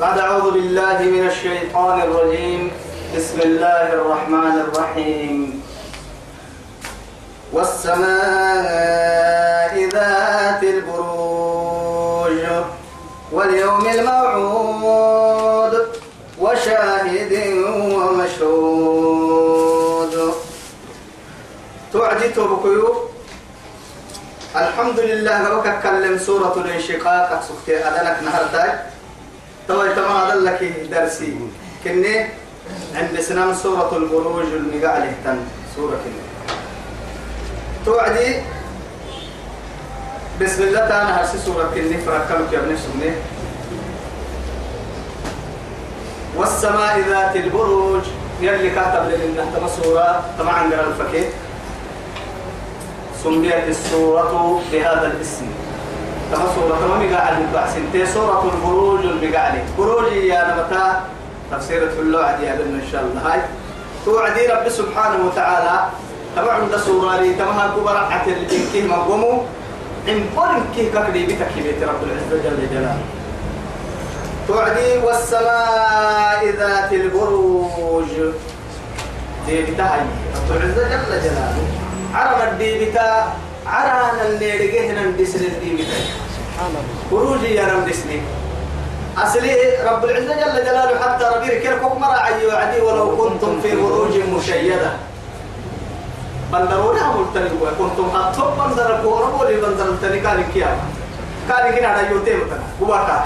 بعد أعوذ بالله من الشيطان الرجيم. بسم الله الرحمن الرحيم. والسماء ذات البروج واليوم الموعود وشاهد ومشهود. توعدي توبكيو الحمد لله ربك كلم سورة الانشقاق سكتي أدنك نهرتاي طبعا تمام هذا لك درسي. كني عند سنام سورة البروج المقالة تن سورة كني. توعدي بسم الله تعالى هرسي سورة كني؟ فركلك يا ابن سمي والسماء ذات البروج. يلي كاتب لنا تما سورة. طبعا قرا الفكيه سميت السورة بهذا الاسم. كما سورة ما مقاعد انت سورة البروج المقاعد بروج يا نمتا تفسيرة اللوعة يا بنا إن شاء الله. هاي. توعدي رب سبحانه وتعالى. طبعا عند سورة لي. تمها كبر عتل بنكيه مقومو إن قرن كيه كقدي بيت رب العزة جل جلاله. توعدي والسماء ذات البروج. دي بتاعي. رب العزة جل جلاله. عرب الديبتا عرانا اللي رجعنا ندسل الديبتا خروجي يا رب دسني أصلي رب العزة جل جلاله حتى ربي كيركم مرة عيو عدي ولو كنتم في بروج مشيدة. بندرونا ملتني كنتم حطوا بندر كورا بولي بندر التني كان كيا كان كنا على يوتيم تنا كبارك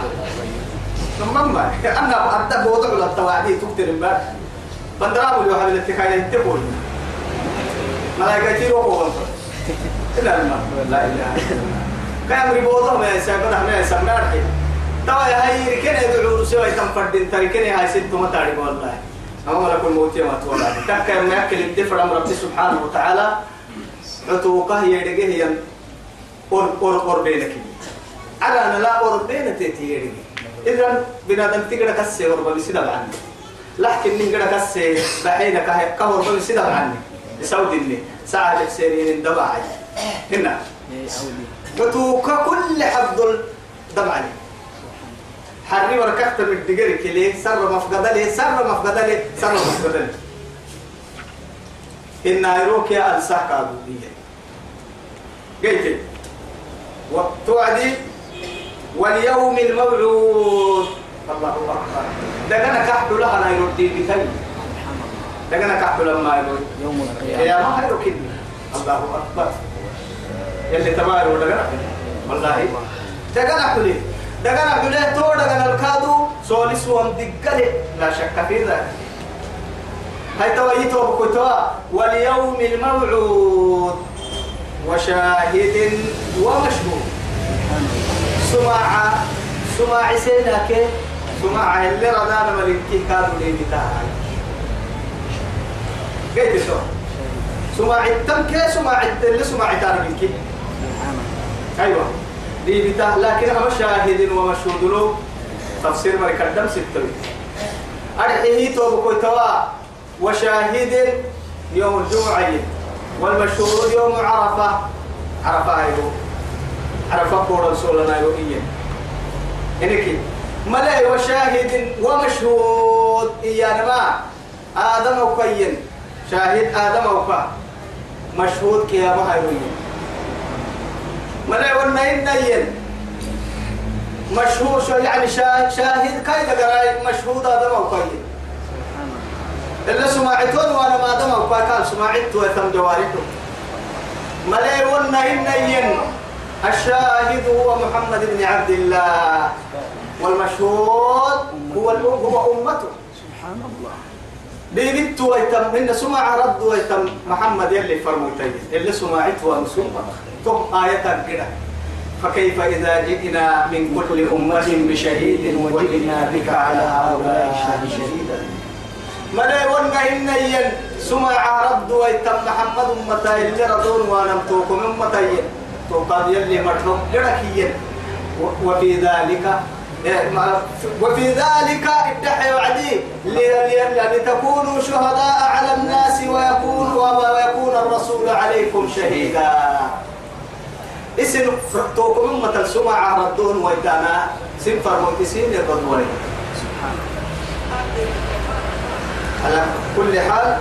ثم ما أنا أبدأ بوضع ولا التوعدي تكتر ما بندر أبو اليوم هذا الاتكال يتبول ملائكة تيرو إلا الماء لا إله كان ريبوضة ما يسمى ما يسمى أرحي توا يا هاي ركنا يدعو سوى يتم فردين تركنا هاي ست ما تعرف والله. أما ملك الموت يا ماتولا تكا يوم يأكل الدفر أمر ربي سبحانه وتعالى. عتوقة يدقه ين أور أور أور بينك. على أنا لا أور بين تيتي إذن بنادم تقدر كسي وربا بسيدا عني لكن نقدر كسي بحينك كهور بسيدا عني يسود إني ساعة سيرين الدواعي هنا. فتوك كل حفظ الدمعني حري وركحت من الدقر كلي سر مفقدة لي سر مفقدة لي سر مفقدة لي. إن أيروك يا أنساك عبودية قلت وتوعدي واليوم الموعود. الله أكبر. دقنا كحت لها يردي بكلمة دقنا كحت لما يقول. يوم القيامة. يا ما الله أكبر. يلي ولا قرأ والله. دقنا حلي. دقنا حلي. تو دقنا الكادو. سوليس وام دقلي. لا شك في ذلك. هاي تويتو بكتوا واليوم الموعود. وشاهد ومشهود. سماع سماع سينك سماع اللي ردانا ملكي كادو لي بتاعي قيت سماع التنكي سماع اللي سماع تاربينكي أيوه. دي بتاع لكن أنا شاهد ومشهود له. تفسير مريك الدم ستة. أرحيه توبكو توا وشاهد يوم الجمعة. والمشهود يوم عرفة. عرفة أيوه. عرفة قول رسولنا أيوه إنك ملأ وشاهد ومشهود إيانا ما آدم وكين شاهد آدم وكا مشهود كيابا هايوين ملا ورنا إنين مشهور شو يعني شاهد شاهد كاي قراي مشهود آدم وكين إلا سمعتون وأنا ما وكا كان سمعت ويتم جوارحه ملا ورنا إنين الشاهد هو محمد بن عبد الله. والمشهود هو هو أمته. سبحان الله. بيبت ويتم إن سمع رد ويتم محمد يلي فرموتي. اللي سمعت وانسوما ثم آية كده. فكيف إذا جئنا من كل أمة بشهيد وجئنا بك على هؤلاء شهيدا ملأ ونغا إنين سمع رد ويتم محمد أمتا اللي ردون ونمتوكم أمتين توقاد يلي مرحوم لركيا. وفي ذلك وفي ذلك ادعي وعدي. لتكونوا شهداء على الناس ويكون ويكون الرسول عليكم شهيدا. اسم توكم أمة السمع ردون ويتانا سنفر مكسين يقضوني على كل حال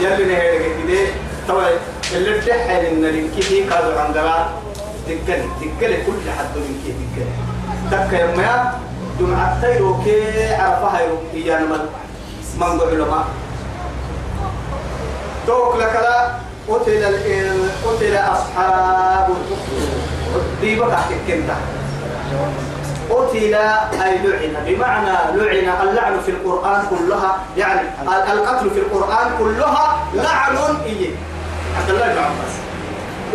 يلي نهيرك كده طبعا اللي بتحل ان الكيدي كادوا عن دراء دقل دقل كل حد من كي دقل تك يا ما دم عتيرو كي عرفها يو إيانا من من قبل ما. توك لك لا. قتل قتل أصحاب الأخدود دي بقى كنتا قتل أي لعن. بمعنى لعن اللعن في القرآن كلها يعني القتل في القرآن كلها لعن إيه عبد الله بن عباس.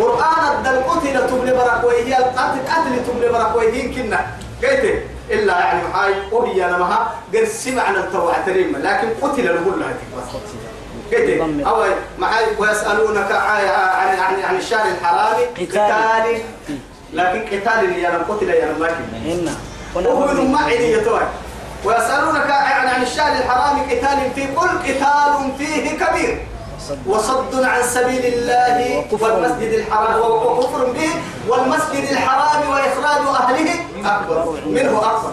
قرآن الدم قتل تبني برك وهي القتل قتل تبني برك وهي كنا. قلت إلا يعني هاي وهي أنا مها قرسي معنى التوعة لكن قتل نقول لها قلت أو معي ويسألونك عن عن عن الشهر الحرام. قتال. لكن قتال اللي أنا قتل يا لكن وهو من معي يتوعي ويسألونك عن عن الشهر الحرام قتال فيه قل قتال فيه كبير. وصد عن سبيل الله والمسجد الحرام. وكفر به. والمسجد الحرام وإخراج أهله أكبر. منه أكبر.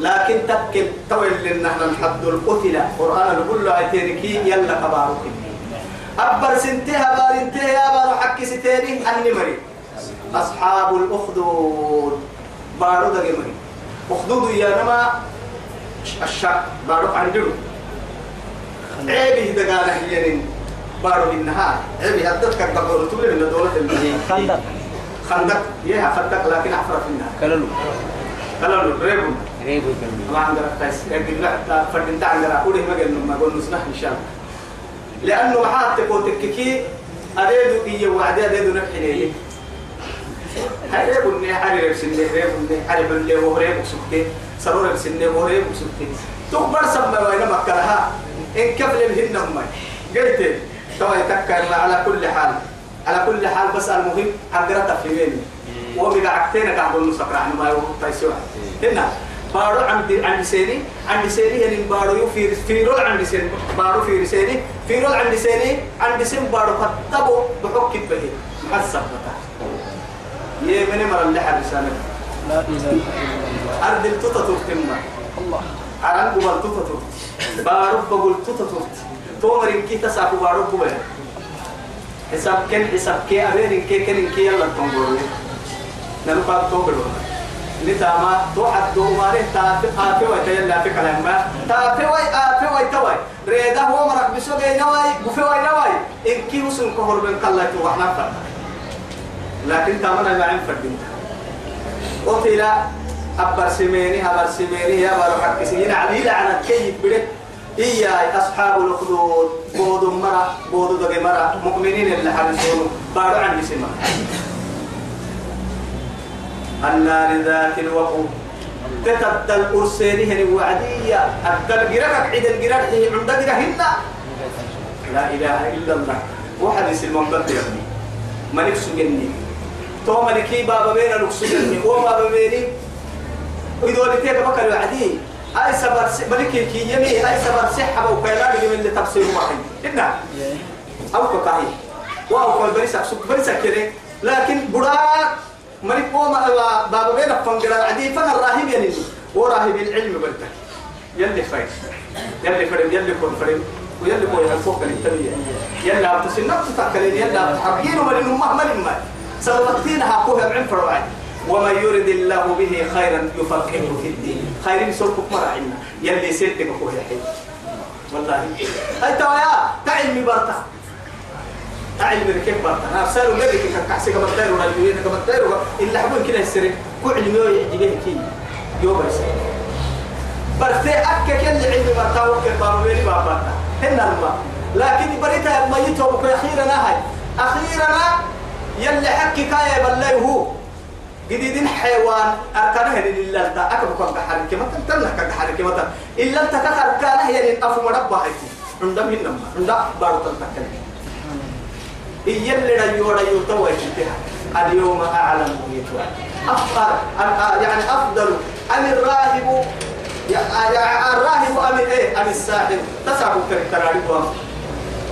لكن تويل لنا نحن نحد القتل. قرآن له أتينكي يلا كبارك. أبر سنتها بار انتهى يا بار حكي ستيني النمري أصحاب الأخدود. بارو دقمري أخدود يا نما الشك. بارو عندهم عيبه دقالة هي بارو بالنهار عيبه هدتك الدكتور تقول من دولة خندق. خندق. يها خندق لكن أحفر في النهار. كللو كلام ريبو. ريبو كللو ما عندنا قيس. لكن لا فردين عندنا. أقول ما قال ما قول نسمح إن شاء الله لأنه محاتك وتككي أريد إيه وعدي أريد نبحي هاي ريبو إني حري ريب سنة ريبو إني حري من ليه وريبو سكتي سرور ريب سنة وريبو سكتي تكبر سبب وين مكرها إن كفل الهن هم. قلت توا يتكر على كل حال على كل حال بس المهم أقرأ في مين وبقى عكتين قاعد نسكر عن ما يوم تيسوا هنا. بارو عند عند سيني عند سيني يعني بارو في في رول عند سيني بارو في سيني في رول عند سيني عند سين بارو فتبو بحك به حسب بتا يه من مر اللي حرسانه لا إله إلا أرد التوتة تكتمها الله عران قبل توتة بارو بقول توتة تومر إنكي تساكو بارو بقول حساب كن حساب كي أبين إنكي كن إنكي يلا تنقول نلقى تومر لتاما توحد دوماره تافي آفي ويتيلا في كلام ما تافي وي آفي وي توي. ريدا هو مرق بسوغي نواي بفي وي نواي. إنكي وسن كهر بن قلت وحنا فرد. لكن تامنا ما عين فردين قتل أبر سميني أبر سميني يا بارو حق سنين علي لعنة كيف بده إيا أصحاب الأخدود بودو مرة بودو دقي مرة. مؤمنين اللي حرسون بارو عن سما النار ذات الوقود تتبدل أرسيني هني وعدية. أبدل جرك عيد الجرك هي عند جرهن لا إله إلا الله. وحديث المنبت يا أبني. ملك سجني تو ملكي بابا بين الأكسجني هو بابا بيني. ويدول تيك بكر وعدي. أي سبر ملكي كي يمي. أي سبر سحبة وكيلان من اللي تفسير واحد إنها أو كاهي. واو كل بريسك سك بريسك كده. لكن براك ملك هو بابا بين فنجرا عدي فن الراهب يعني. وراهب العلم بلتك. يلي فايز يلي فرم يلي كون فرم ويلي كون الفوق التبية يلي عم تسنب تتكلم يلي عم تحرقين ومن أمه ملك ما سبقتين هاكوها بعين فرعين ومن يرد الله به خيرا يفقهه في الدين. خير سلكك مرة عنا يلي سيدك أخوه يحيي والله. هاي توايا تعلمي برتا تعلمي كيف برتا أرسلوا لك كحسي كما تديروا رجلين كما تديروا إلا حبون كده السرق كل علمي يعجبه كي. يوم يسير برتي أكا كل علمي برتا وكل بابا برتا هنا الماء. لكن بريتا ما يتوبك أخيرا هاي. أخيرا يلي حكي كايا بالله هو. جديدين حيوان. أركانه إلا أنت أكبر كم كحرك ما تنتظر كحرك ما تنتظر إلا أنت كأركانه هي أفو مربع هيك عندهم هنا عندهم بارو تنتكلم رجوا رجوا توا يشتها اليوم أعلم بيتوا أفضل يعني أفضل أم الراهب الراهب أم إيه أم الساحر تسعب كرتراري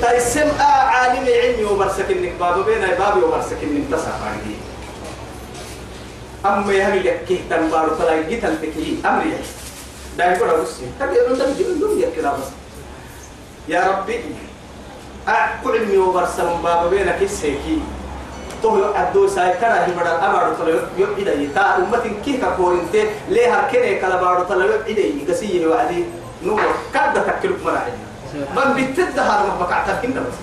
تيسم عالم علمي ومرسك النك بابا بين بابي ومرسك النك تسعب عليه أما يهمي يكيه تنبارو فلا يجيتن تكيه أمري دا يقول أبسي تبي أنت بيجي يكلا بس يا ربي أعقل علمي وبرسم بابا بينك السيكي تو عدو ساي كنا هي بڑا أبارو تلا يبعد يتا أمتين كيه كقولنت ليه هركني كلا بارو تلا يبعد يقسيه وعدي. نور. كذا تكلف مراحل من بتد هذا ما بقعت كنا بس.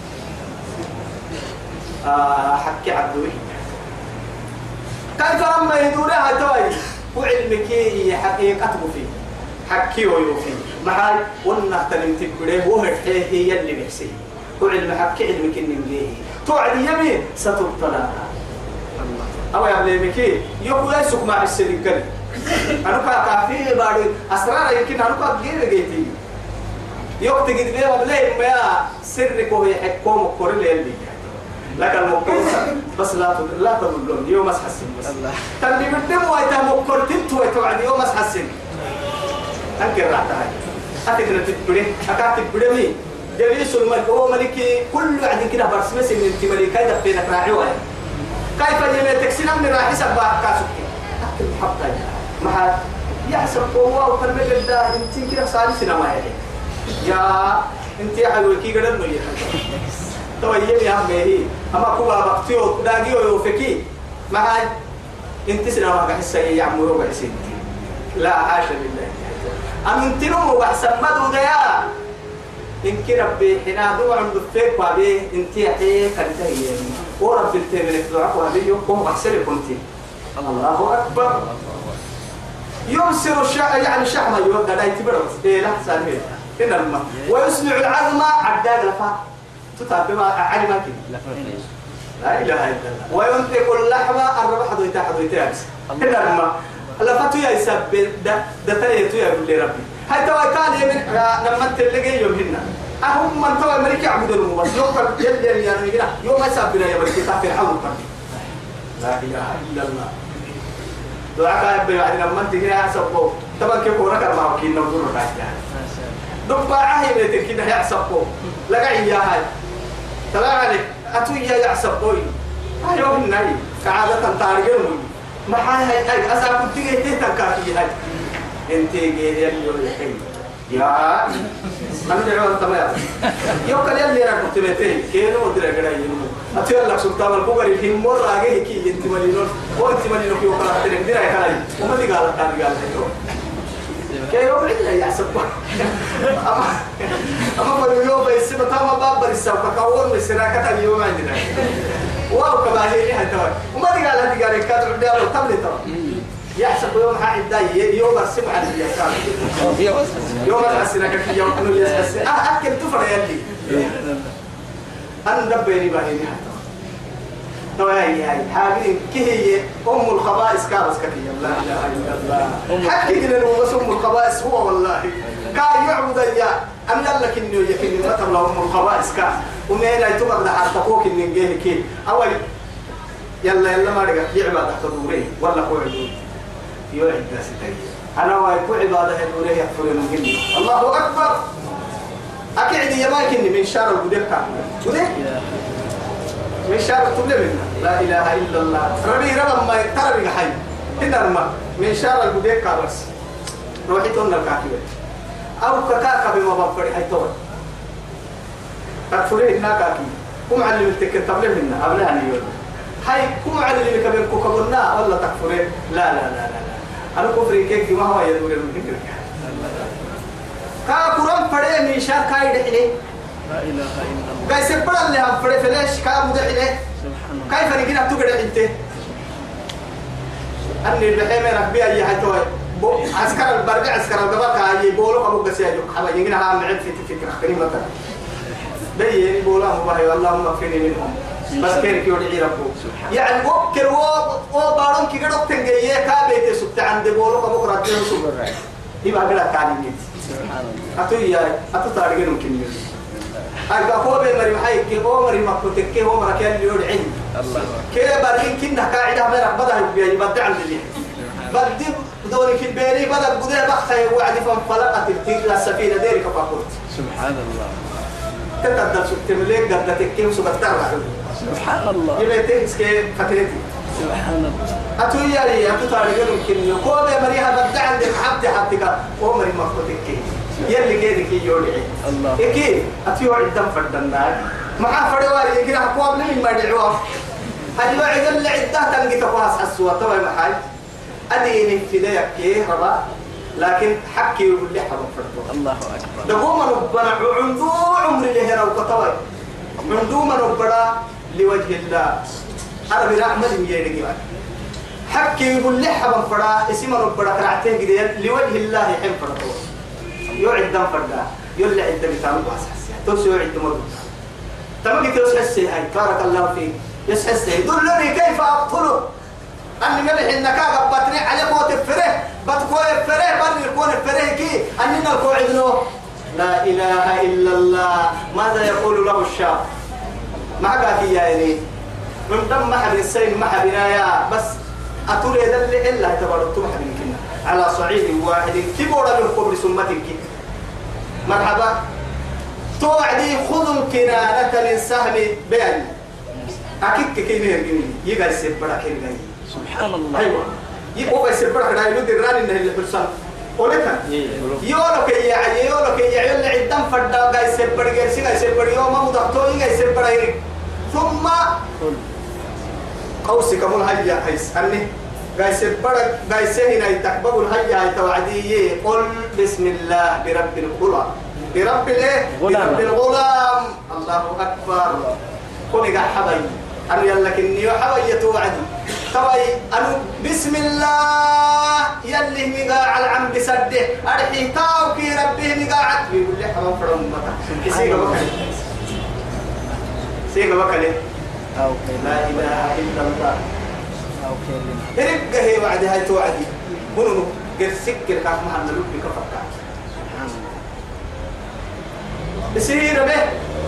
آه حكي عدوي. كيف لما يدورها توي وعلمك حقيقة فيه. حكي ويوفي. معاي قلنا تلم تبريه وهي هي اللي بيحسي وعلم حكي علمك إني توعد يمين ستبتلى. أو يا بليمكي يقول يسوق مع السليم كلي أنا كافي بعد أسرار يمكن أنا كافي جيتي. يوقت قد بيها بليه ما سرك وهي حكوم وكوري اللي لك المقول بس لا تد... لا تقولون يوم اسحسن بس. تنبي بدم وايتا مقول تنت ويتوعد يوم اسحسن أنكر راح هاي أتكنا تبري أكاد تبري مي. جليس الملك. هو ملكي كل عدد كده برسمس من انت ملكي دفينك راعي واي كيف يمي تكسينا من راعي سبا كاسوك أكل محبة مع يحسب قوة وكلمة جدا انت كده صاري سينما يعني يا انت يا حلوة كي قدر نو تو يمي هم هي. أما كوبا بقتيو داقيو يوفكي. مع انت سينما كحسة يعملوا بحسين لا حاشا لله أمنتنو وحسن مدو ديا إنك ربي حنا دو عند فيك وابي انت حي كنت هي ورب التملك دعاء وابي يوم أحسن كنت الله أكبر. يبصر الشع يعني شحمة يوقع لا يتبرز إيه لا سالمين إن الماء ويسمع العظمى عداد لفا. تتابع علمك لا. إله إلا الله. وينطق اللحم الربح حدويتا أمس إن الماء لفتو يا يسب ده ده ترى يا ربي هاي توا كان يمن لما تلقي يوم هنا. أهم من توا أمريكا يعبدون بس يوم يلي يعني يقول يوم يسبنا يا بركي تحت الحول لا إله إلا الله. دعاء ابني بعد لما انت هنا سبوا طبعا كيف هو ركب معه؟ كي نقول له دبا عهي بيتك كده يعصبوا لقى يا هاي. طلع عليك أتو يا يعصبوا هاي يوم النهي كعادة تارجون ما هاي هاي هاي. أسا كنت جيت تكاكي هاي. انت جيت يلي يا أنا دعوة أنت يوم كان يلي أنا كنت بيتي كينو ودرا كده ينمو أتيا لك سلطان البوغري في مر آجي كي انت مالينون هو انت مالينون كيو كلا ترى درا كلا وما دي قال كان قال هيو كي يوم اللي يحسب أما أما بدو يوم بس تام باب بريسا وكاور مسراكة اليوم عندنا واو كباهي هذا وما دي قال هذي قال كاتب ديالو تبلي يحسب يوم حاعد داي يوم السبعة اللي يكاد. يوم الحسنة كي يوم كنو يسحس أه أكل تفر يلي أنا دبيني باهي تو هاي هاي حاجين كي هي أم الخبائث كابس كي لا إله إلا الله. حكي لنا بس أم الخبائث هو والله. كا يعبد يا أم لك إنه يكين مثلا أم الخبائث كا. ومين أي تبغى حتى إن نجيه كي أول يلا يلا ما رجع. يعبد تحت دورين ولا هو عدود يوعد ناس أنا ويكو عبادة هدوره يغفرون مني الله أكبر! أكيد يا ماكني من شر البديك بديك من شر تبلي منا لا إله إلا الله. ربي رب ما ترى حي. إن الماء من شر البديك بس. روحي تونا الكاكيو أو كاكا بما بفري حي تور تكفري هنا كاكي. كم علم التكت تبلي منا قبلها نيول هاي كم علم كبير كوكبنا ولا تكفري. لا لا لا لا. أنا كفر كيك ما هو يدور من كا قرآن پڑھے میشا کائی دحلے لا إله إلا الله. قاي سبڑ اللي هم پڑھے فلاش كا مدحلے سبحان الله. كيف نجينا تو قد انت. أني البحيم ربي أي حتوي عسكر البرجع عسكر الجبا كاي بولو أبو قسيا جو حبا يجينا ها معد في فكرة كلمة بيي بولا مباهي اللهم اغفرني منهم. بس كير كيو دعي ربو يعني وكر و و بارون كي قدو تنجيه كا بيت سبت عند بولو أبو رجع سبر يبقى قد كاني نيت أتو يا أتو تارجع ممكن أرجع هو بمري محي كي هو مري ما كنت كي هو مركي اللي يود عين كي برين كنا قاعدة مرة بدأ يبي يبدع عند اللي بدي بدوري في البيري بدأ بدأ بختة وعد فانفلقت التيل السفينة ديري كفاكورت سبحان الله. تقدر شفت مليك قد تكيم سبت ترى. سبحان الله. يبي تنس كي فترتي سبحان الله. أتو يا لي أتو تاريخ يمكن يقول يا مريها بدع عندك حبتي حبتك ومري مخطك يلي كيدك يولي الله إكي أتيو عدم فردنا مع فرواري يجي أقوى من ما دعوه هل يوعد اللي عده تلقي تقواس حسوا توي محل أديني في ذيك كي ربا لكن حكي يقول لي حرم فردو الله أكبر دقوم ربنا عندو عمر اللي هنا وكتوي عندو من ربنا لوجه الله. أنا برحمة يجي حكي يقول لي حرم فردا اسم ربنا كرعتين كده لوجه الله يحب فردو يوعد دم فردا. يولي عدة بتعمل بس حسيا توسي يوعد دم فردا تمام قلت يسحسي هاي. بارك الله فيك. يسحسي دلني كيف أقتله؟ أني ملح إنك قبطني على قوة الفره بتقوى الفره بني يكون الفره كي؟ أننا القوعد له. لا إله إلا الله. ماذا يقول له الشاب؟ ما قاك يا إلي من دم ما حد السين ما حد يا بس أتولي ذل إلا تبارك ما حد يمكننا. على صعيد واحد. كبر من قبل سمتك مرحبا. توعدي خذوا الكنانة من سهم بيان أكيد كي نهرجني يقال سبرا كي نهرجني سبحان الله. أيوة. يبقى سبرا كده يلود الران إنه اللي حسن ولكن يعني يولو كي يعني اللي عدم فردا جاي سبرا سيجا سبرا يوم ما مدحتو جاي سبرا يري ثم قل قوسي كمون هيا هيس أني جاي سبرا جاي سهنا يتكبر هيا يتوعدي قل بسم الله برب الغلام. برب الايه؟ برب الغلام. الله كوني قاعد حبي. أنا يلا كني حبي يتوعدي توي أنا بسم الله. يلي مقا على العم بسده. أرحي تاو كي ربه مقاعد بيقول لي حرام فرم متا سيغا سيغا بكالي أو لا إله إلا الله أو كلمة هرب هي وعدي هاي توعدي منو قد سكر كاف محل لبي الله يصير به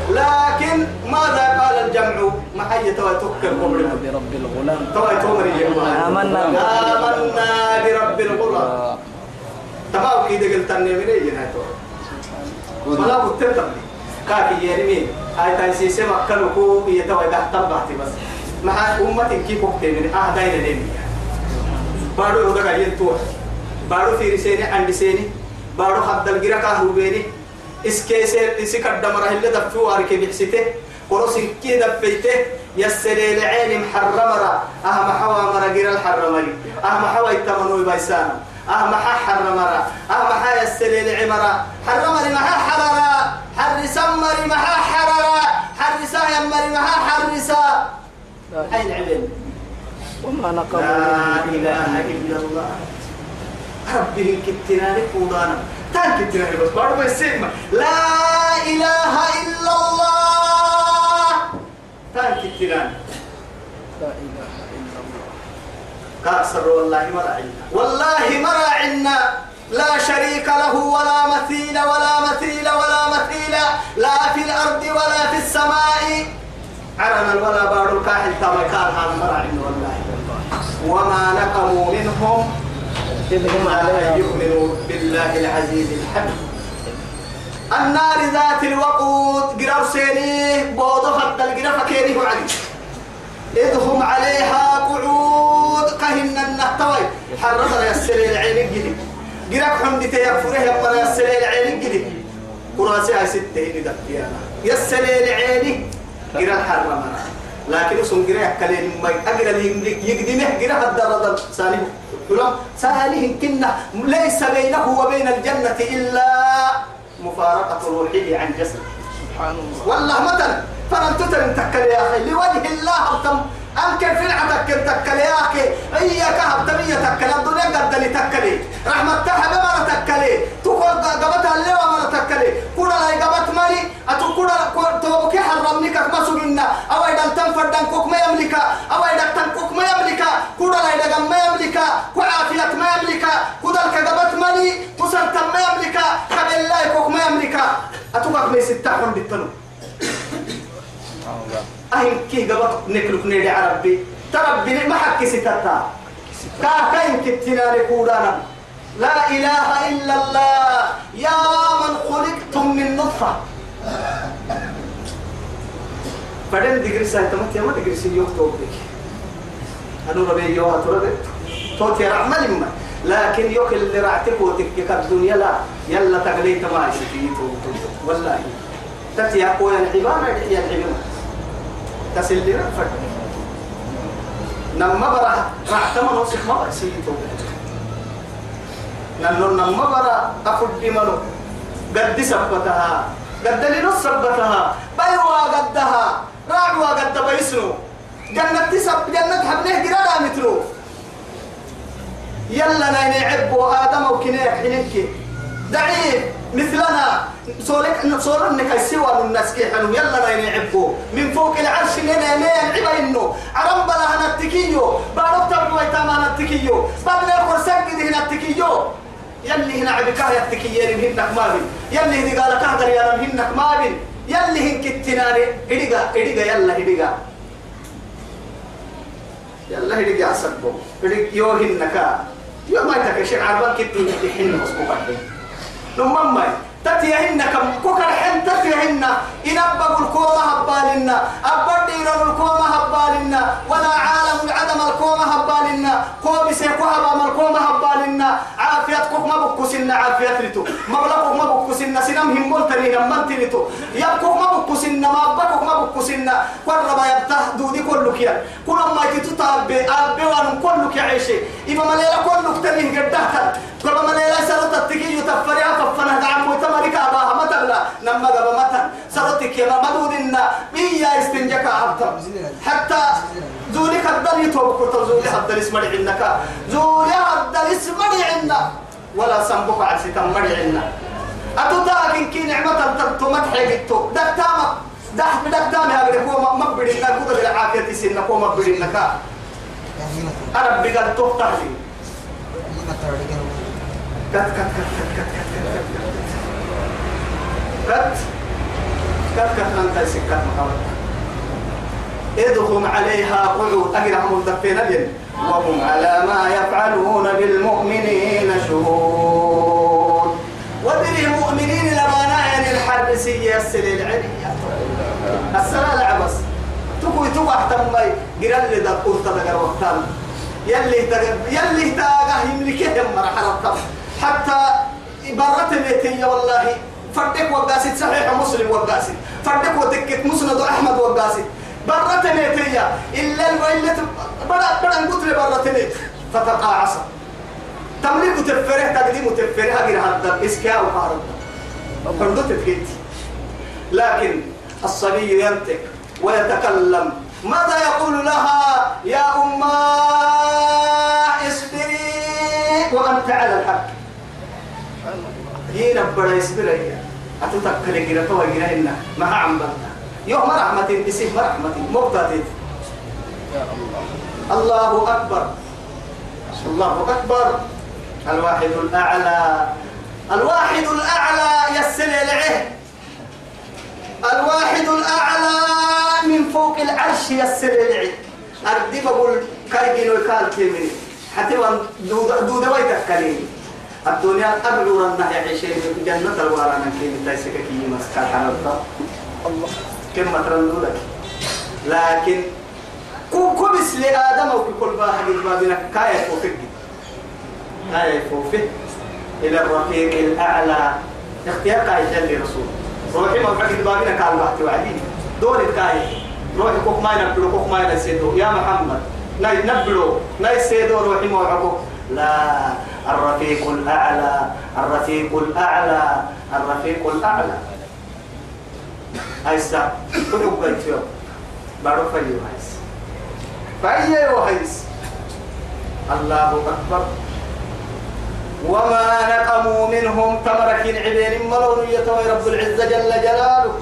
لكن ماذا قال الجمع محية توتكر آمنا قبل برب الغلام توي تومري آمنا. آمنا برب الغلام. تمام كده قلت أني من أي جهة ولا بتتم كاكي يرمي. هاي تايسي سما كلكو يتوي ده تبعتي بس. مع أمة كيف وقت من آه داينا لين بارو هذا قايل تو بارو في رسالة عند سيني. بارو حد الجرا كهرو بيني. اسكيس اسك الدمر اللي دفعوا أركي بحسته قرص كي دفيته. يسري العين محرمرة أهم حوا مرة جرا الحرمري أهم حوا يتمنوا بايسان أهم حا حرمرة أهم حا يسري العمرة حرمري محا حررة حرسا مري محا حررة حرسا يمري محا حرسا لا أين علم وما نقم لا إله إلا الله. ربه كتنا لك ودانا. تان كتنا بس بارو بيسيما لا إله إلا الله. تان كتنا. لا إله إلا الله. كأسر والله مراعنا والله مراعنا لا شريك له ولا مثيل ولا مثيل ولا مثيل لا في الأرض ولا في السماء. عرنا ولا بار الكاحل تمكان هذا مراعنا والله. وما نقموا منهم إذ هم إلا أن عليها يؤمنوا بالله العزيز الحميد. النار ذات الوقود قرار سيني بوضو حتى القرار فكيري علي. إذ هم عليها قعود كهن النهتوي حرر يسري العين الجدي قرار حمد تيغفره يبقى يسري العين الجدي قراسي هاي ستة هنا دكتيانا يسري العين قرار حرر لكن اسم قرار كلين ما أقرأ يقدمه. قرار الدرد سالي. ولم سالهم كنا. ليس بينه وبين الجنة إلا مفارقة روحه عن جسده. سبحان الله. والله مثلا فلن تتن تكل يا أخي. لوجه الله أبتم أنكر في العتك تكل يا أخي. إياك أبتمية تكل الدنيا قد لي تكلي رحمة تحب مرة تكلي تقول قبتها اللي مرة تكلي كودا لا قبت مالي أتو كودا توبك حرمني كك ما سجنا أو إذا تنفر كوك ما يملك. أو إذا تنكوك ما يملك. كودا لا إذا ما يملك. كعافية ما يملك. كودا الكقبت مالي كسرت ما يملك. قبل الله كوك ما يملك. أتوقع من ستة حرب أهين كي قبط نكلك نيدي عربي تربي ما حكي ستتا. كا كاين كتنا لكورانا لا إله إلا الله. يا من خلقتم من نطفة. فدن دقري سايتا ما تيما دقري سيوك توبك هدو ربي يوها تربي توتي رعمل ما لكن يوك اللي رعتك وتكك الدنيا لا. يلا تقليت ما يسكيتو والله. تتي أقوى العبارة يا العبارة. تسلي رفض نما برا رعتما نوسك ما بسيتو ننو نما برا أفد منو قد سبتها. قد لنص سبتها. بيوا قدها. راعوا قد بيسنو. جنة تسب جنة حبنيه قرادا مثلو يلا نايني عبو آدم وكنيك حنينك ضعيف مثلنا. سولك سولك إنك سوى من الناس كيحنو يلا نايني عبو من فوق العرش لنا لين عبا انه عرم بلا هنتكيو بارو تبعو ايتاما هنتكيو بدنا يقول سجد هنتكيو يلي هنا عبكاه يتكيين هنك ما بين يلي هدي قال كهدر يا هنك ما بين يلي هنك التناري إديقا إديقا. يلا إديقا. يلا هدي عصبو هدي يو هنكا يو ما يتكشف. عربان كتي يحن قدي نمم ما تتيهن كم كوكر حن تتيهن. إن أبقوا الكومة هبالنا أبقى ديران الكومة هبالنا ولا عالم العدم الكومة هبالنا قوم سيكوها بام الكومة هبالنا عافيتكم ما بكسنا عافيت لتو مبلغكم ما بكسنا سنم هم ملتني نمان تلتو يبكم ما بكسنا ما أبكم ما بكسنا. قرب يبته دودي كلك يا. كل ما يتتطاب أبي وان كلك يعيشي إما مليلا كلك تنيه قدها كل مليلا سرطة تكي يتفريا كفنا دعم وتمرك أباها ما تبلا نما قبا متن سرطك يا مدودنا. بيا استنجك عبتا. حتى زولي قدر يتوب كتر زولي حتى اسم عندك. زولي حتى اسم عندنا ولا سنبك على ستم عندنا أتوتا كن كي نعمة تمت حيجتو دكتامك دح بدكتام يا بني هو ما بدينا كده بالعافية سنة هو ما بدينا كا أنا بقى تفتح لي. كت كت كت كت كت كت كت كت. كت. كت أنت سكت محمد ادخم عليها قعود أجرهم الدفين الين وهم على ما يفعلون بالمؤمنين شهود. سي يرسل العري السنة لعبس تكوي تقع تمي قرال لي دا قرطة دا وقتان. يلي تقب يلي تاقه يملكهم مرحلة طب حتى برت بيتي والله. فردك وقاسد صحيح مسلم وقاسد فردك ودكت مسند أحمد وقاسد برت بيتي إلا الويلة بدا بدا قتل برت بيت فتقاعص تملك تفرح تقديم تفرح غير هذا اسكاو هارب فردت بيتي لكن الصبي ينطق ويتكلم. ماذا يقول لها يا أمة اصبري؟ وأنت على الحق. يين بڑا يصبر أتتكل جرا تو جرا إن ما عم بنا يوم رحمة تسيب رحمة مقتدت يا الله أكبر. الله أكبر. الواحد الأعلى. الواحد الأعلى يسل العه الواحد الأعلى من فوق العرش يسر العي أردي بقول كايجين وكال كيمين حتى وان دودة ويتكلين الدنيا قبل ورنا النهي عيشين. جنة الوارانا كيمين تايسك كي مسكا على الله. كم مترندو لك لكن كوكبس لآدم وكل واحد ما بينك كايف وفق كايف وفق إلى الرفيق الأعلى. اختيار قائد لرسوله روحي ما فكر بابنا كان بحث وعدين دور الكاية روحي كوك ما ينبلو كوك ما ينسيدو يا محمد ناي نبلو. ناي سيدو روحي ما لا الرفيق الأعلى الرفيق الأعلى الرفيق الأعلى. هايسا كل بيت يوم بارو فيو هايس فأيه هايس الله أكبر. وما نقموا منهم تمرك عبين ملون يتوي رب العزة جل جلاله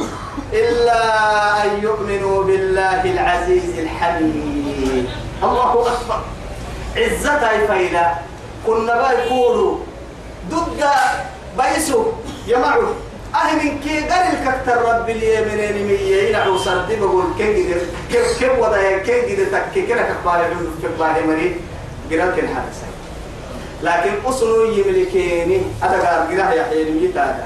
إلا أن يؤمنوا بالله العزيز الحميد. الله أكبر. عزتها فإلى كنا بيقولوا ضد بيسو يمعوا أهل كي قال الكتر رب اليمنين مية ينعو سردي بقول كي كيف كيف وضع كي قد تكي كنا كبار في كبار مري قرال كن حدث لكن أصلوا يملكيني؟ أتقار قراه يحيي يتاقى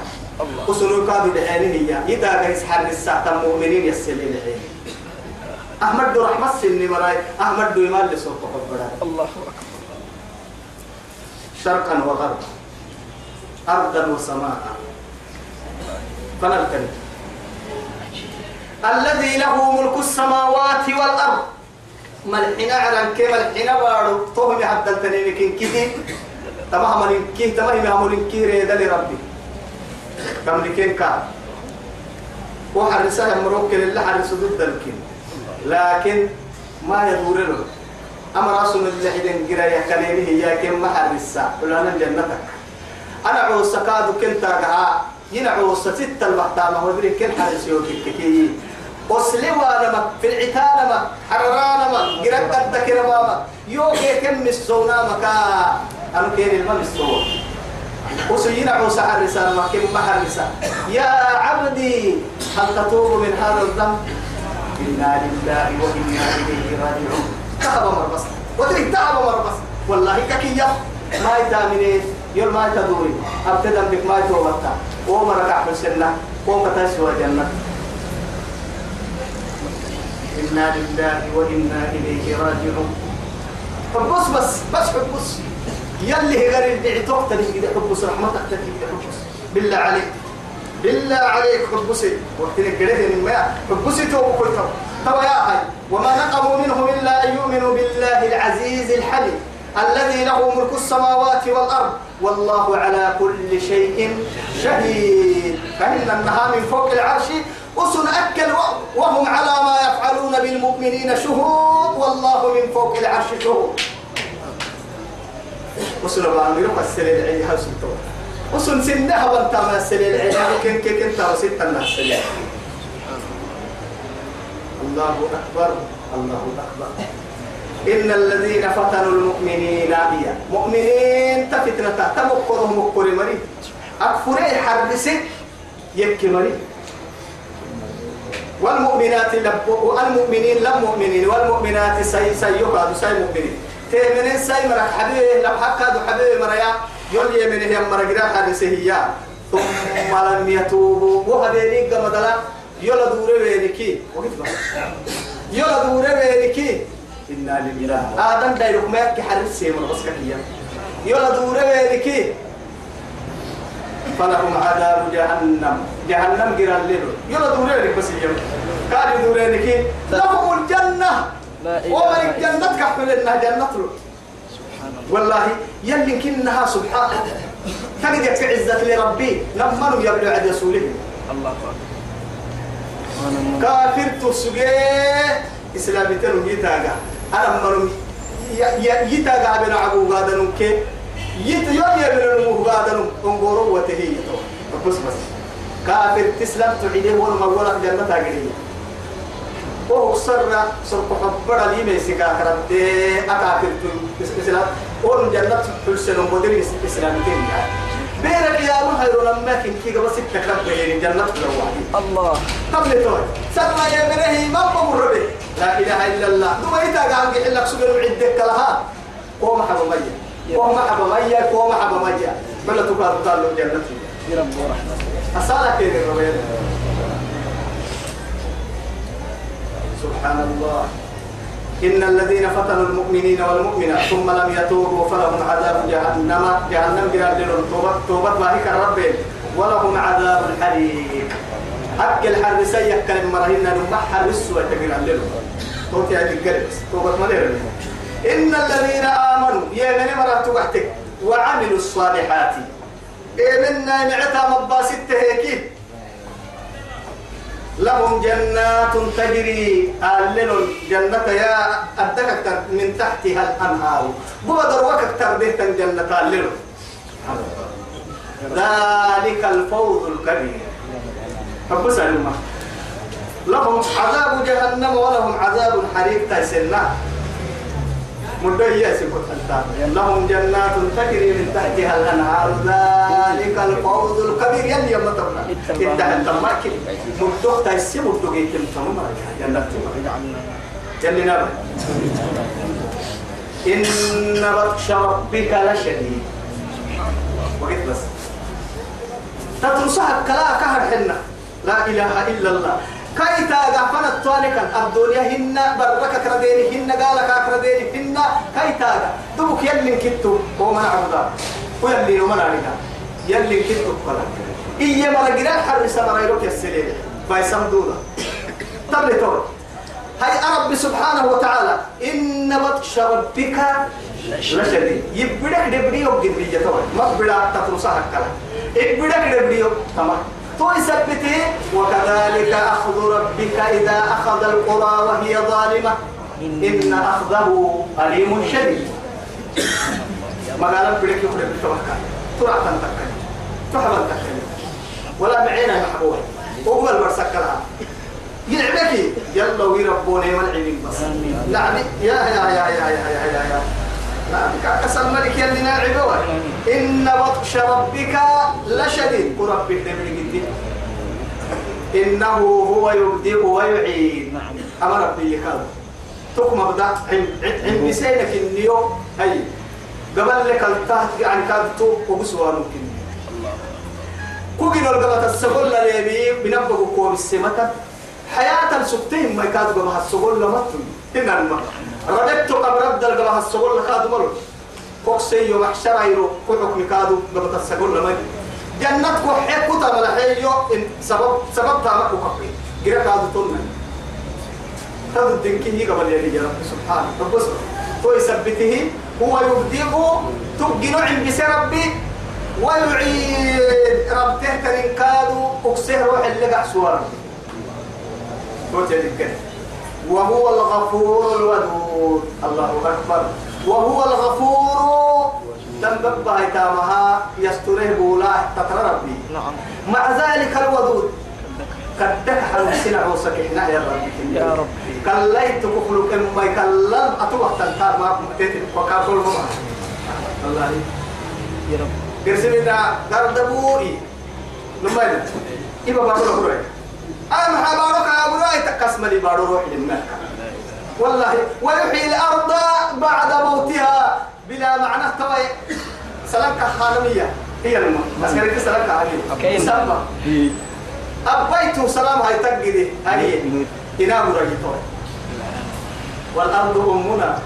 أصلوا كابي دعيني هي. يتاقى يسحر الساعة المؤمنين يسلي العين أحمد دو رحمة سني مراي. أحمد دو يمال لسوق قبرا الله أكبر. شرقا وغربا. أرضا وسماء. فنلتني الذي له ملك السماوات والأرض. ملحنا عرن كي ملحنا بارو توهم حتى التنين كين كذي تمام من كي تمام من كي ريدا لربي. كم لكين كان وحرسها مروك لله حرس ضد الكين. لكن ما يدور له. أما رسول الله إذن قرأ يكلمه يا كم ما حرسها. ولا أنا جنتك. أنا عوسى كادو كنت قها ينعو ستة المحتامة. ودري كن حرس يوكي كي وسلوا لما في العتال ما. حررانا ما. قرأ قد كرماما يوكي كم السونا مكا أنا كين المم السونا وسينا عوسى حرسا ما كم ما حرسا يا عبدي هل تتوب من هذا الذنب إنا لله وإنا إليه راجعون تعب مربص ودري تعب مربص والله ككيا ما يتامنين يول ما تدوري أبتدأ بك ما يتوبتا وما ركع في السنة وما تسوى جنة إنا لله وإنا إليه راجعون حبس بس بس حبس يلي غير البيع تقتل كده حبس رحمتك تكي حبس بالله عليك. بالله عليك حبسي. وقت الجريه ما حبسي تو كل تو تو يا هاي وما نقموا منهم إلا أن يؤمنوا بالله العزيز الحليم الذي له ملك السماوات والأرض والله على كل شيء شهيد. فإن النهار من فوق العرش أسن أكل وهم على ما يفعلون بالمؤمنين شهود والله من فوق العرش شهود. أسن بأمير السليل عيد هاوس التوى أسن سنها بنتا ما السليل عيد كن كن كن تاو ستة ما السليل الله أكبر الله أكبر. إن الذين فتنوا المؤمنين هي مؤمنين تفتنة تمكرهم مكر مري. أكفري حرسك يكي مري. والمؤمنات لب والمؤمنين لم مؤمنين والمؤمنات سي سيقعد سي مؤمنين. تيمنين سي مرك حبيبي لم حكادوا حبيبي مريا يقول يمن هي مرقرا حدثه هي ثم لم يتوبوا. وهبيني قمدلا يلا دوري وينكي يلا دوري وينكي إنا لله. آدم دايرك ما يحكي حرس سيمر بس كيا يلا دوري وينكي فلهم عذاب جهنم. جهنم جرى الليل يلا دوري بس يوم قال دوري لكي لهم الجنة. ومن الجنة كحمل إنها جنة والله يلي كنها سبحان تجد في عزة لربي. لما يبلو عد رسوله الله أكبر. كافر تسجي إسلامي تنو يتاقى أنا منو يتاقى بنا عبو غادنو كي يت يوم نمو غادنو انقورو وتهي بس بس. كافر تسلم تعيده ولا مولا جنة تاقرية. وهو سر سر حبر لي ميسكا كرت أكافر إسلام. ون جنة حسن مدير إسلامي تنو بيرك يا من خير لما كن كي بس تكرم بين جنة الواحد الله. قبل توي. سمى يا منه ما بمر به لا إله إلا الله. ثم إذا قال لك لك سجن عندك لها. قوم حب مية قوم حب مية قوم حب مية بلا تقال قال له جنته يا رب ورحمته أصالة كده الربيع سبحان الله إن الذين فتنوا المؤمنين والمؤمنات ثم لم يتوبوا فلهم عذاب جهنم. جهنم جرى لهم توبة توبة ما هيك الرب ولهم عذاب الحريق أكل حرب سيء كلمة مرهن نمح حرس وتقرى لهم. توتي هذه القلب توبة ما إن الذين آمنوا. يا من مرات وحدك وعملوا الصالحات. إيه منا نعتا مباسط هيك لهم جنات تجري آلل جنة يا أدك من تحتها الأنهار. بودر وقت ترديت جنة آلل ذلك الفوز الكبير. رب سلمة لهم عذاب جهنم ولهم عذاب حريق تيسنا مدعية سكوت لهم جنات تجري من تحتها الأنهار. ذلك الفوز الكبير. يلي يوم تبنا انتهى التماكن مدوخ تيسي مدوخ يتم تمام جنات يلي نبا إن بطش ربك لشديد. وقت بس. تتنصح كلا كهر حنا لا إله إلا الله. كايتا غفنا التوانك الدنيا هن بركة كردين هن قالك كردين هن كايتا دبك يلي كتو هو من عبدا ويلي ومن عبدا يلي كتو قلق إيه مرقنا حر سمرايلوك السليل. بايسام دولا. تبلي تبلي هاي رب سبحانه وتعالى. إن بطش ربك لشديد. يبدك دبريو جدري جتوه ما بدا تترسها كلا. يبدك دبريو تمام. توي سبتي وكذلك أخذ ربك إذا أخذ القرى وهي ظالمة. إن أخذه أليم شديد. ما قال بريك يخرج بالتوكل ترى تنتقل تحب تنتقل ولا بعينا محبوب أول برسك لها. يلعبك. يلا ويربوني والعلم بس. يعني يا يا يا يا يا يا, يا, يا. كسل الملك يلي ناعبه إن بطش ربك لشديد. قرب بحرمك إنه هو يبدئ ويعيد. أما ربي يكاد تقم بدأ عند في النيو هاي. قبل لك التهت عن كادتو وبسوا ممكن كوكين القلة السبل لليبي. بنبقوا كوب السمتة حياة سبتهم ما يكادوا بها السبل لمتن إن المقر رددت قبل رد القبها السبول لكاد مرو كوكسي يوم محشر يرو كوكو مكادو قبط السبول لما جنة كوحي كتا ملحيو إن سبب سبب تامك وكفي. غير كادو تنمي تد الدنكي قبل يلي يا رب سبحانه رب تو يثبته هو يبدئه تبقي عند ربي. ويعيد ربته كرين كادو أكسه روح اللي قع سوار وهو الغفور الودود. الله أكبر. وهو الغفور. تنبب هيتامها يستره بولا تترى ربي. نعم. مع ذلك الودود. كدك حلو سنع وسكحنا يا رب يا رب. كليت كفلك ما يكلم أتوه تنتار ما تتن وكافل ما الله يا رب. قرسمنا دردبوري لما يلا إبا بارو روحي أنا حبارك أبو راي تقسم لي بارو روحي للملك. والله ويحيي الأرض بعد موتها بلا معنى. توي سلامك خانمية هي المهم بس كانت سلامك كاين. سلمى أبيت سلام هاي تقدي هاي إنا مرجتوي والأرض أمنا.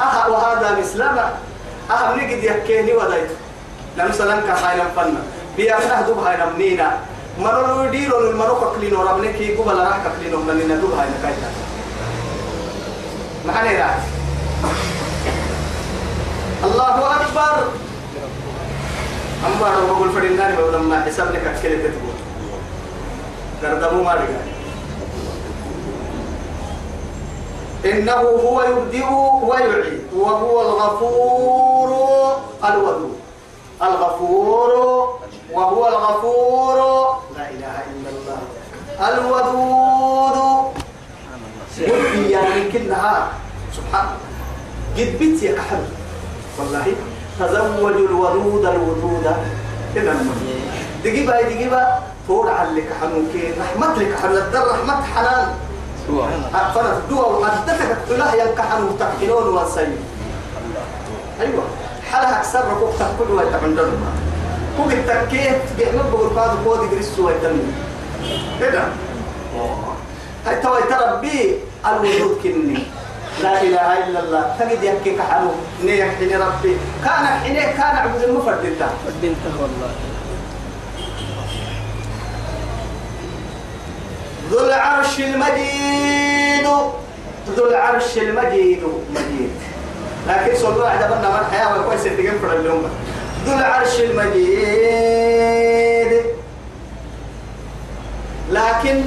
أها وهذا مسلمة. أها نجد يكيني ودايت. لم سلامك هاي نفنا بيا نهدو هاي نمنينا مرو ديرو المرو كلينو ربني كي قبل راح كلينو من ندو هاي نكايتا معني راح الله أكبر أما رب بقول فريناني بقول لما حساب لك أكلت تقول دردمو ما رجع إنه هو يبدئ ويعيد وهو الغفور الودود الغفور وهو الغفور. لا إله إلا الله. الودود. قل يعني كلها سبحان قد بيت يا كحل والله تزوجوا الودود الودود. كده دقيبة دقيبة. فور عليك حنوكي رحمت لك حنان الدر رحمت حنان. فرد دوا وعدتك تلا ينكحن وتحكيلون والسيد أيوه. حالها أكثر ركوب تحكل ويتعندن كوك التكيت جهنم بقول قاد قود يدرسوا ويتنم كده هاي توا تربي الوجود كني. لا إله إلا الله. تجد يحكي كحنو. نيح حين ربي. كان حين كان عبد المفرد إنت. بنته والله. ذو العرش المجيد. ذو العرش المجيد. مجيد. لكن صلوا على بنا من حياة وكويس تجمع اليوم ذو العرش المجيد. لكن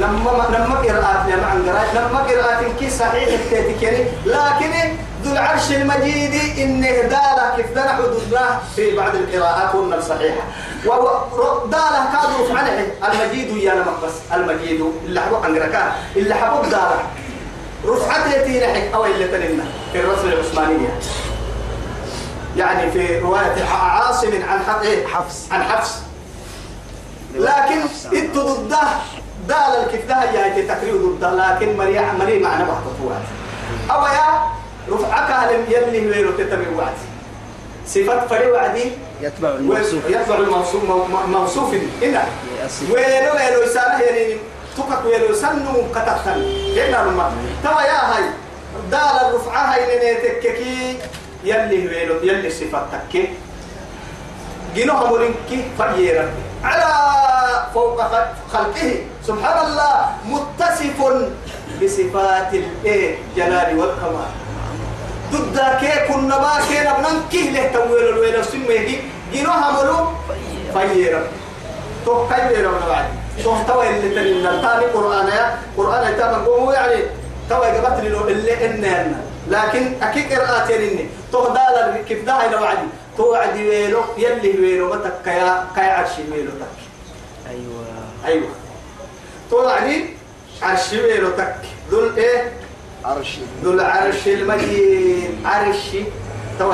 لما لما قراءات يا مع قراءات لما قراءات كي صحيح التاتيكني لكن ذو العرش المجيد إن دالة كيف دنا حدودنا في بعض القراءات قلنا الصحيحة وهو دالة كادوا في عنه المجيد يا بس. المجيد اللي حبوا عن قراءات اللي حبوا دالة. رفعت يتي نحك أو اللي تنمنا في الرسل العثمانية. يعني في رواية عاصم عن حفص إيه؟ حفص. عن حفص. لكن انت ضده دال الكيف ده هي تكرير ضده لكن مريع مريع معنى محطوطات أو يا رفعك لم يلي ويرو تتبع وعد صفات فري وعدي يتبع الموصوف. يتبع الموصوف مو- موصوف يأسف. وينو وينو يسانه يعني تكك ويلو سنو كتكتن هنا لما توا يا هاي دال الرفعة هاي نيتككي يلي ويلو يلي صفتك جنوها مرنكي فجيرا على فوق خلقه. سبحان الله متصف بصفات الايه؟ جلال والكمال. ضد كي كنا ما كي نبنكي له تويل الويل سميه جنوها مرو فجيرا تو كاي ويرا بعد؟ تو توا اللي ترين الثاني قرآن يا قرآن يتابع. يعني توا جبت له اللي إننا لكن أكيد قراءتين إني تو دال كيف ده إلى وعدي تو عدي ويلو يلي ويلو متك كيا كيا عرش ويلو تك. أيوة. أيوة. تو عدي عرش ويلو تك. ذل إيه؟ عرشي. ذو العرش المجيد. عرشي. تو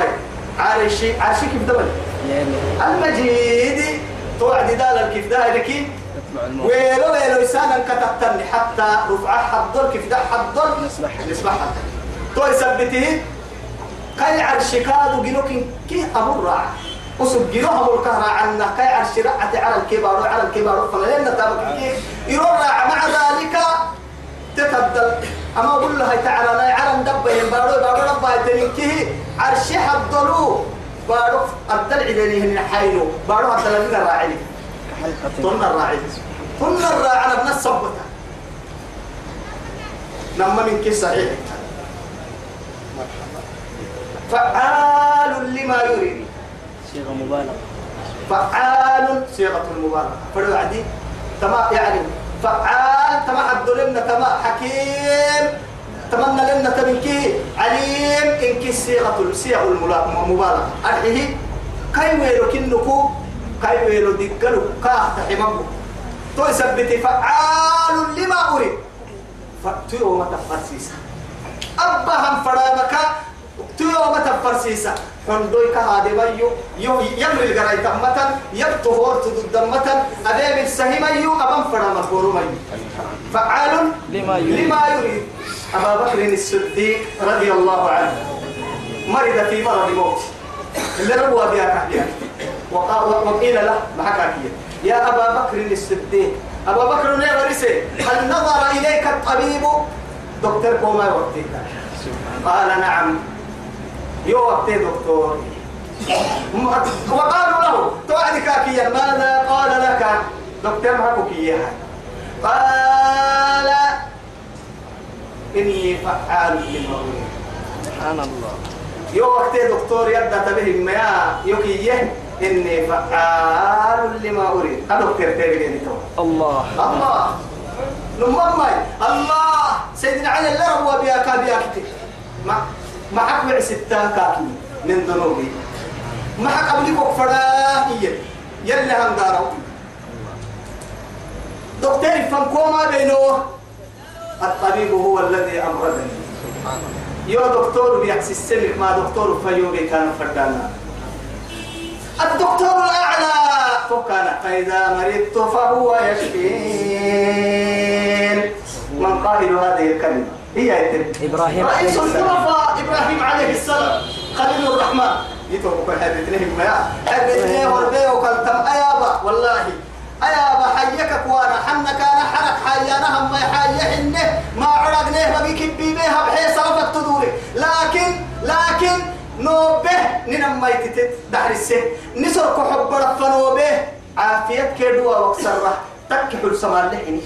عرشي. عرشي كيف ده يعني. المجيد. توعد دال الكيف ده الموت ويلو ويلو يسانا كتبتني حتى رفع حضر كيف ده حضر نسبح نسبحها تو يثبته كاي عرش كادو كي أمر راع. أسب جنو كهرا عنا كاي عرش رعة على الكبار على الكبار فلين نتابع كي راع. مع ذلك تتبدل. أما أقول له تعالى لا يعلم دبه بارو بارو ربا يتنكيه عرش حضروا بارو الدلع ليه من حينو بارو الدلع لنا راعي. طن الراعي. طن الراعي أنا بنفس صبتها لما من كي صحيح. فعال لما يريد. صيغة مبالغة. فعال صيغة المبالغة. فرد عدي. تما يعني فعال تما حد لنا تما حكيم. تمنى لنا تبكي عليم. إنك صيغة صيغ المبالغة أرحيه. كاي ويلو كنكو كاي ويلو دقلو كاه تحممو تو يثبت فعال لما أريد. فتيو ما تفرسيسا. أبا هم فرامك. تيو ما تفرسيسا. حندوي كهادي بيو. يو يمر الجراي تمتن يبتو هور تدد متن أبي بالسهم يو أبا فرامك بورو فعال لما يريد. لما يريد. أبا بكر الصديق رضي الله عنه. مرض في مرض موت. اللي ربوا بها كحيا وقا- وقيل له ما يا أبا بكر الصديق أبا بكر يا غريسي هل نظر إليك الطبيب؟ دكتور كوما وقتك قال نعم. يو دكتور. وقالوا له توعد كاكيا ماذا قال لك؟ دكتور معكوك إياها. قال إني فعال أريد سبحان الله. يو دكتور يبدأ تبه ما يكيه إني فعال لما أريد. دكتور تيري تو الله. الله. نمم الله. سيدنا علي اللي ربوا بيا كابيا كتير ما ما حكوا ستة كاكي من ذنوبي. ما حك أبلي كفرا هي يلي هم دارو دكتور فنكوما بينه. الطبيب هو الذي أمرضني. يو دكتور بيحسي السمك ما دكتور فيوبي كان فردانا. الدكتور الأعلى. فكان فإذا مرضت فهو يشفين. من قائل هذه الكلمة؟ هي يتم إبراهيم رئيس. الخلفاء إبراهيم عليه السلام. خليل الرحمن. يتوقع حبيتنهم ما حبيتني وربي وكلتم أيابا. والله. أيابا. حيك كوانا حنا كان حرك. حيانا هم حيه ما عرقناه بقي كبيبه بحيث صرفت تدوري. لكن لكن نوبه ننمى يتتت دحر السه نسر كحب رفنوبه عافية كدوا وكسره تكح السماء لحني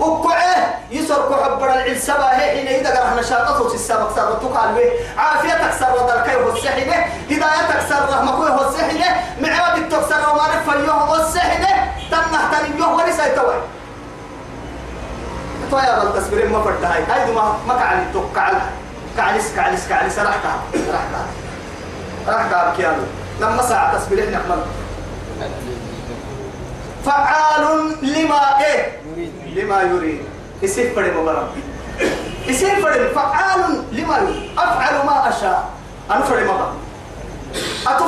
وقعه. يسر كحب العلسبة حين إذا قرح نشاطه في السابق سرتك عليه عافيتك سر ذلك والسحنة هدايتك سر رحمك والسحنة معادك تكسر وما رفع يوه والسحنة تنه تنيه وليس يتوي تويا بالتصبير ما فرد هاي. هاي ما ما كعل تكعل كعلس كعلس كعلس رحتها رحتها رحتها بكيانو لما ساعة تصبير إحنا نعمل فعال لما إيه؟ لما يريد. يصير فرد مبارك. يصير فرد. فعال لما يريد. أفعل ما أشاء. أنا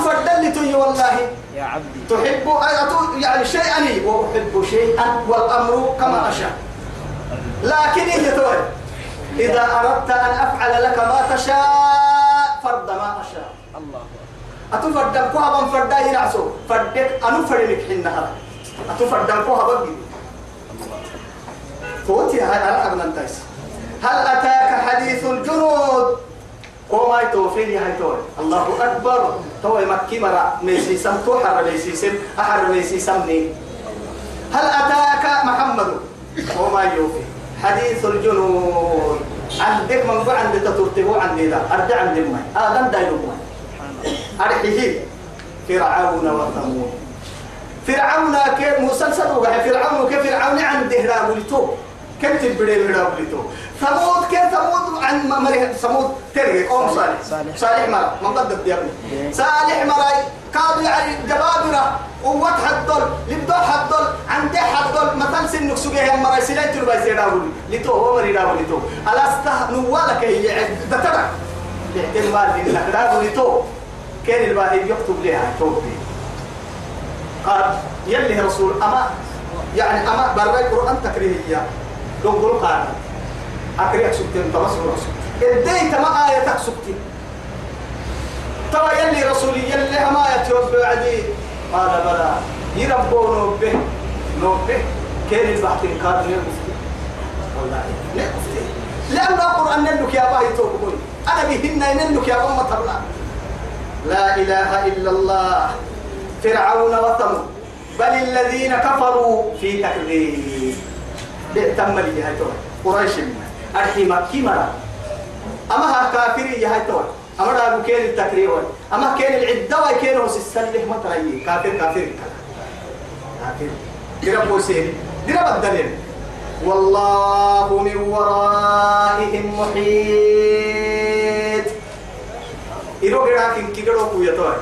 فرد لي تي والله. يا عبدي. تحب يعني شيئا وأحب شيئا والأمر كما أشاء. لكن هي إذا أردت أن أفعل لك ما تشاء فرد ما أشاء. الله أتو فردن كوها بن فردا ينعسو فردك أنو فردك حينها أتو فردن كوها بقي توتي هاي أنا أبنى انتايس هل أتاك حديث الجنود وما يتوفيه هاي توي الله أكبر توي مكي مرا ميسي سم حر ميسي سم أحر ميسي سمني هل أتاك محمد وما يوفي حديث الجنود عندك من قو عند تترتبو عندي دا أرجع عند الماء آدم دايلو ماء أرحيه فرعون وثمود. فرعون كيف مسلسل وقع. فرعون كيف فرعون عند هراب لتو كتب بدي هراب لتو ثمود كيف ثمود عن مري ثمود تري قوم صالح صالح. صالح. مرا. من ضد يا ابني صالح مرا. كادوا يعني جبابرة. قوة حدل لبدو حدل عندي حدل مثل سنك سجيه مرا. سلين تلو بس يراول لتو هو مري راول لتو ألسته نوالك هي. دترك احتمال إنك راول لتو كان الواحد يكتب لها توبي قال يلي رسول أما يعني أما برا القرآن تكريهية لو قلوا قال أكريك سبتين تمسك رسول إديت ما آية سبتين ترى يلي رسولي يلي أما يتوب بعدي. قال بلى. يربوا نوبه نوبه كان البحث كان نمفتي والله نمفتي لأن القرآن نلك يا باي توبكون أنا بهن نلك يا أمة الله. لا إله إلا الله فرعون وثمود. بل الذين كفروا في تكذيب. تم لي هاي توي قريش أرحي مكي مرة. أما ها كافري هاي توي أما دا كين التكرير أما كين العدة وكين هو سسلح ما ترى كافر كافر. كافر. درب وسيري درب الدليل. والله من ورائهم محيط. غيرك كي غيرو كويا توي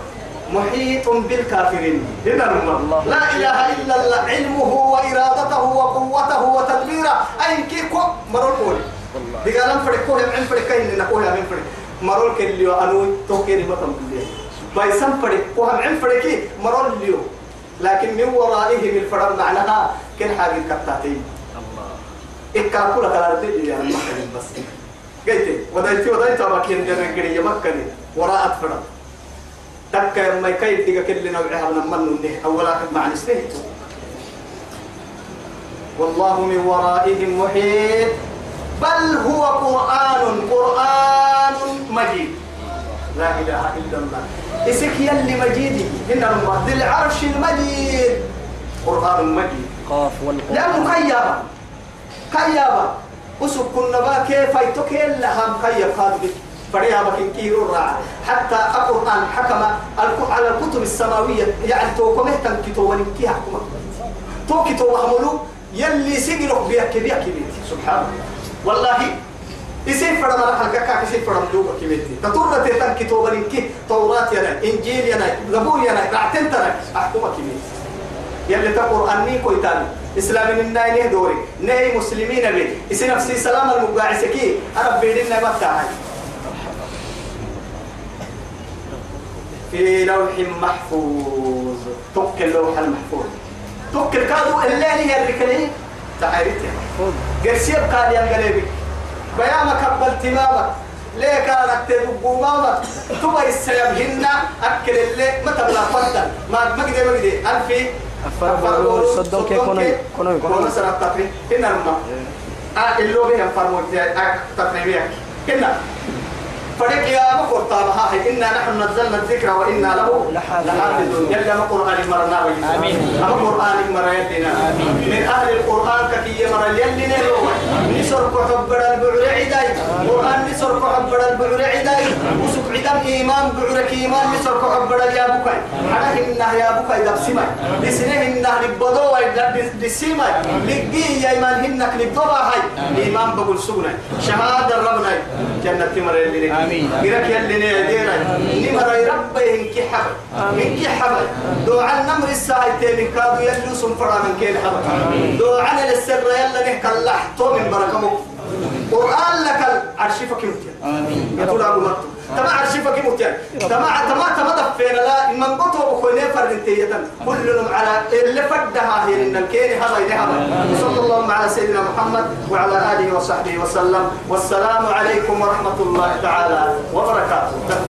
محيط بالكافرين هنا الله لا إله إلا الله علمه وإرادته وقوته وتدبيره أين كيكو مرور قولي بقى لم فرق كوه من فرق كاين لنا كوه من فرق مرور كل يو أنو توكيري بطن بالله بايسان فرق كوه من فرق مرور اليو لكن من ورائهم الفرق معناها كن حاجة كتاتين إكرا كل كلام تيجي يعني مكة بس قلت ودايتي ودايتي أباكين جرن قرية مكة وراء فرق تكا ما كيف تيجا كل نوعها من من نه أولا مع نسته والله من ورائهم محيط. بل هو قرآن قرآن مجيد. لا إله إلا الله. إسك يلي مجيد إن الله ذي العرش المجيد. قرآن مجيد. قاف والقرآن لأنه كيابا كيابا أسك كنا كيف يتوكل لهم كيب هذا فريها بكين كيرو الراعي حتى القرآن حكم على الكتب السماوية يعني تو كمهتم كتو ونكي حكمة تو كتو وحملو يلي سجلوا بيك بيك بيك سبحان الله. والله يصير فرد مرة حلقة كاك يصير فرد دوبا كبيرتي تطور تيتان كتو ونكي توراة ينا إنجيل ينا زبور ينا رعتين تنا أحكمة كبيرتي يلي تقول أني كويتان. إسلام الناي دوري؟ ناي مسلمين بي إسي نفسي سلام المقاعسكي أنا بيدنا متى في لوح محفوظ. توك اللوح المحفوظ. توك الكادو الليل هي الركنين تعريتها قرسيب قال يا قلبي. بيامك قبل تمامك ليه كانت تدبو مامك تبا السيبهن أكل اللي متى بلا فضل؟ ما ما قدي ما قدي ألفي أفرموا صدق كونوي. كونوي كونوي. سنة تقري هنا رما آه اللو بهم فرموا تقريبا. هنا. فريق يا ما قرطا إنا نحن نزلنا الذكر وإنا له لحافظون. يلا ما قرآن مرنا آمين. أما قرآن مرنا من أهل القرآن كي مرنا يلنا نسر كحب البعر عداي قرآن نسر كحب البعر عداي وسك عدم إيمان بعرك إيمان نسر كحب يا بكاي على إنه يا بكاي دبسماي لسنه إنه لبضوا لسيماي لقي يا إيمان هنك لبضوا هاي إيمان بقول سجنا شهادة ربنا جنة مرنا يلنا آمين. قرك يلي نيدينا نمر ربي إنك حب إنك حب دعاء النمر الساعة من كادو يلي سنفرا من كيل حب دعاء للسر يلا نحك اللحتو من قرآن لك العرش فكمتين آمين. يقول أبو مرتو تما عرش فكمتين تما تما تما دفينا لا. من قطو بخوين فردتية كلهم على اللي فدها هي إن الكين هذا ينهض صلى الله على سيدنا محمد وعلى آله وصحبه وسلم. والسلام عليكم ورحمة الله تعالى وبركاته.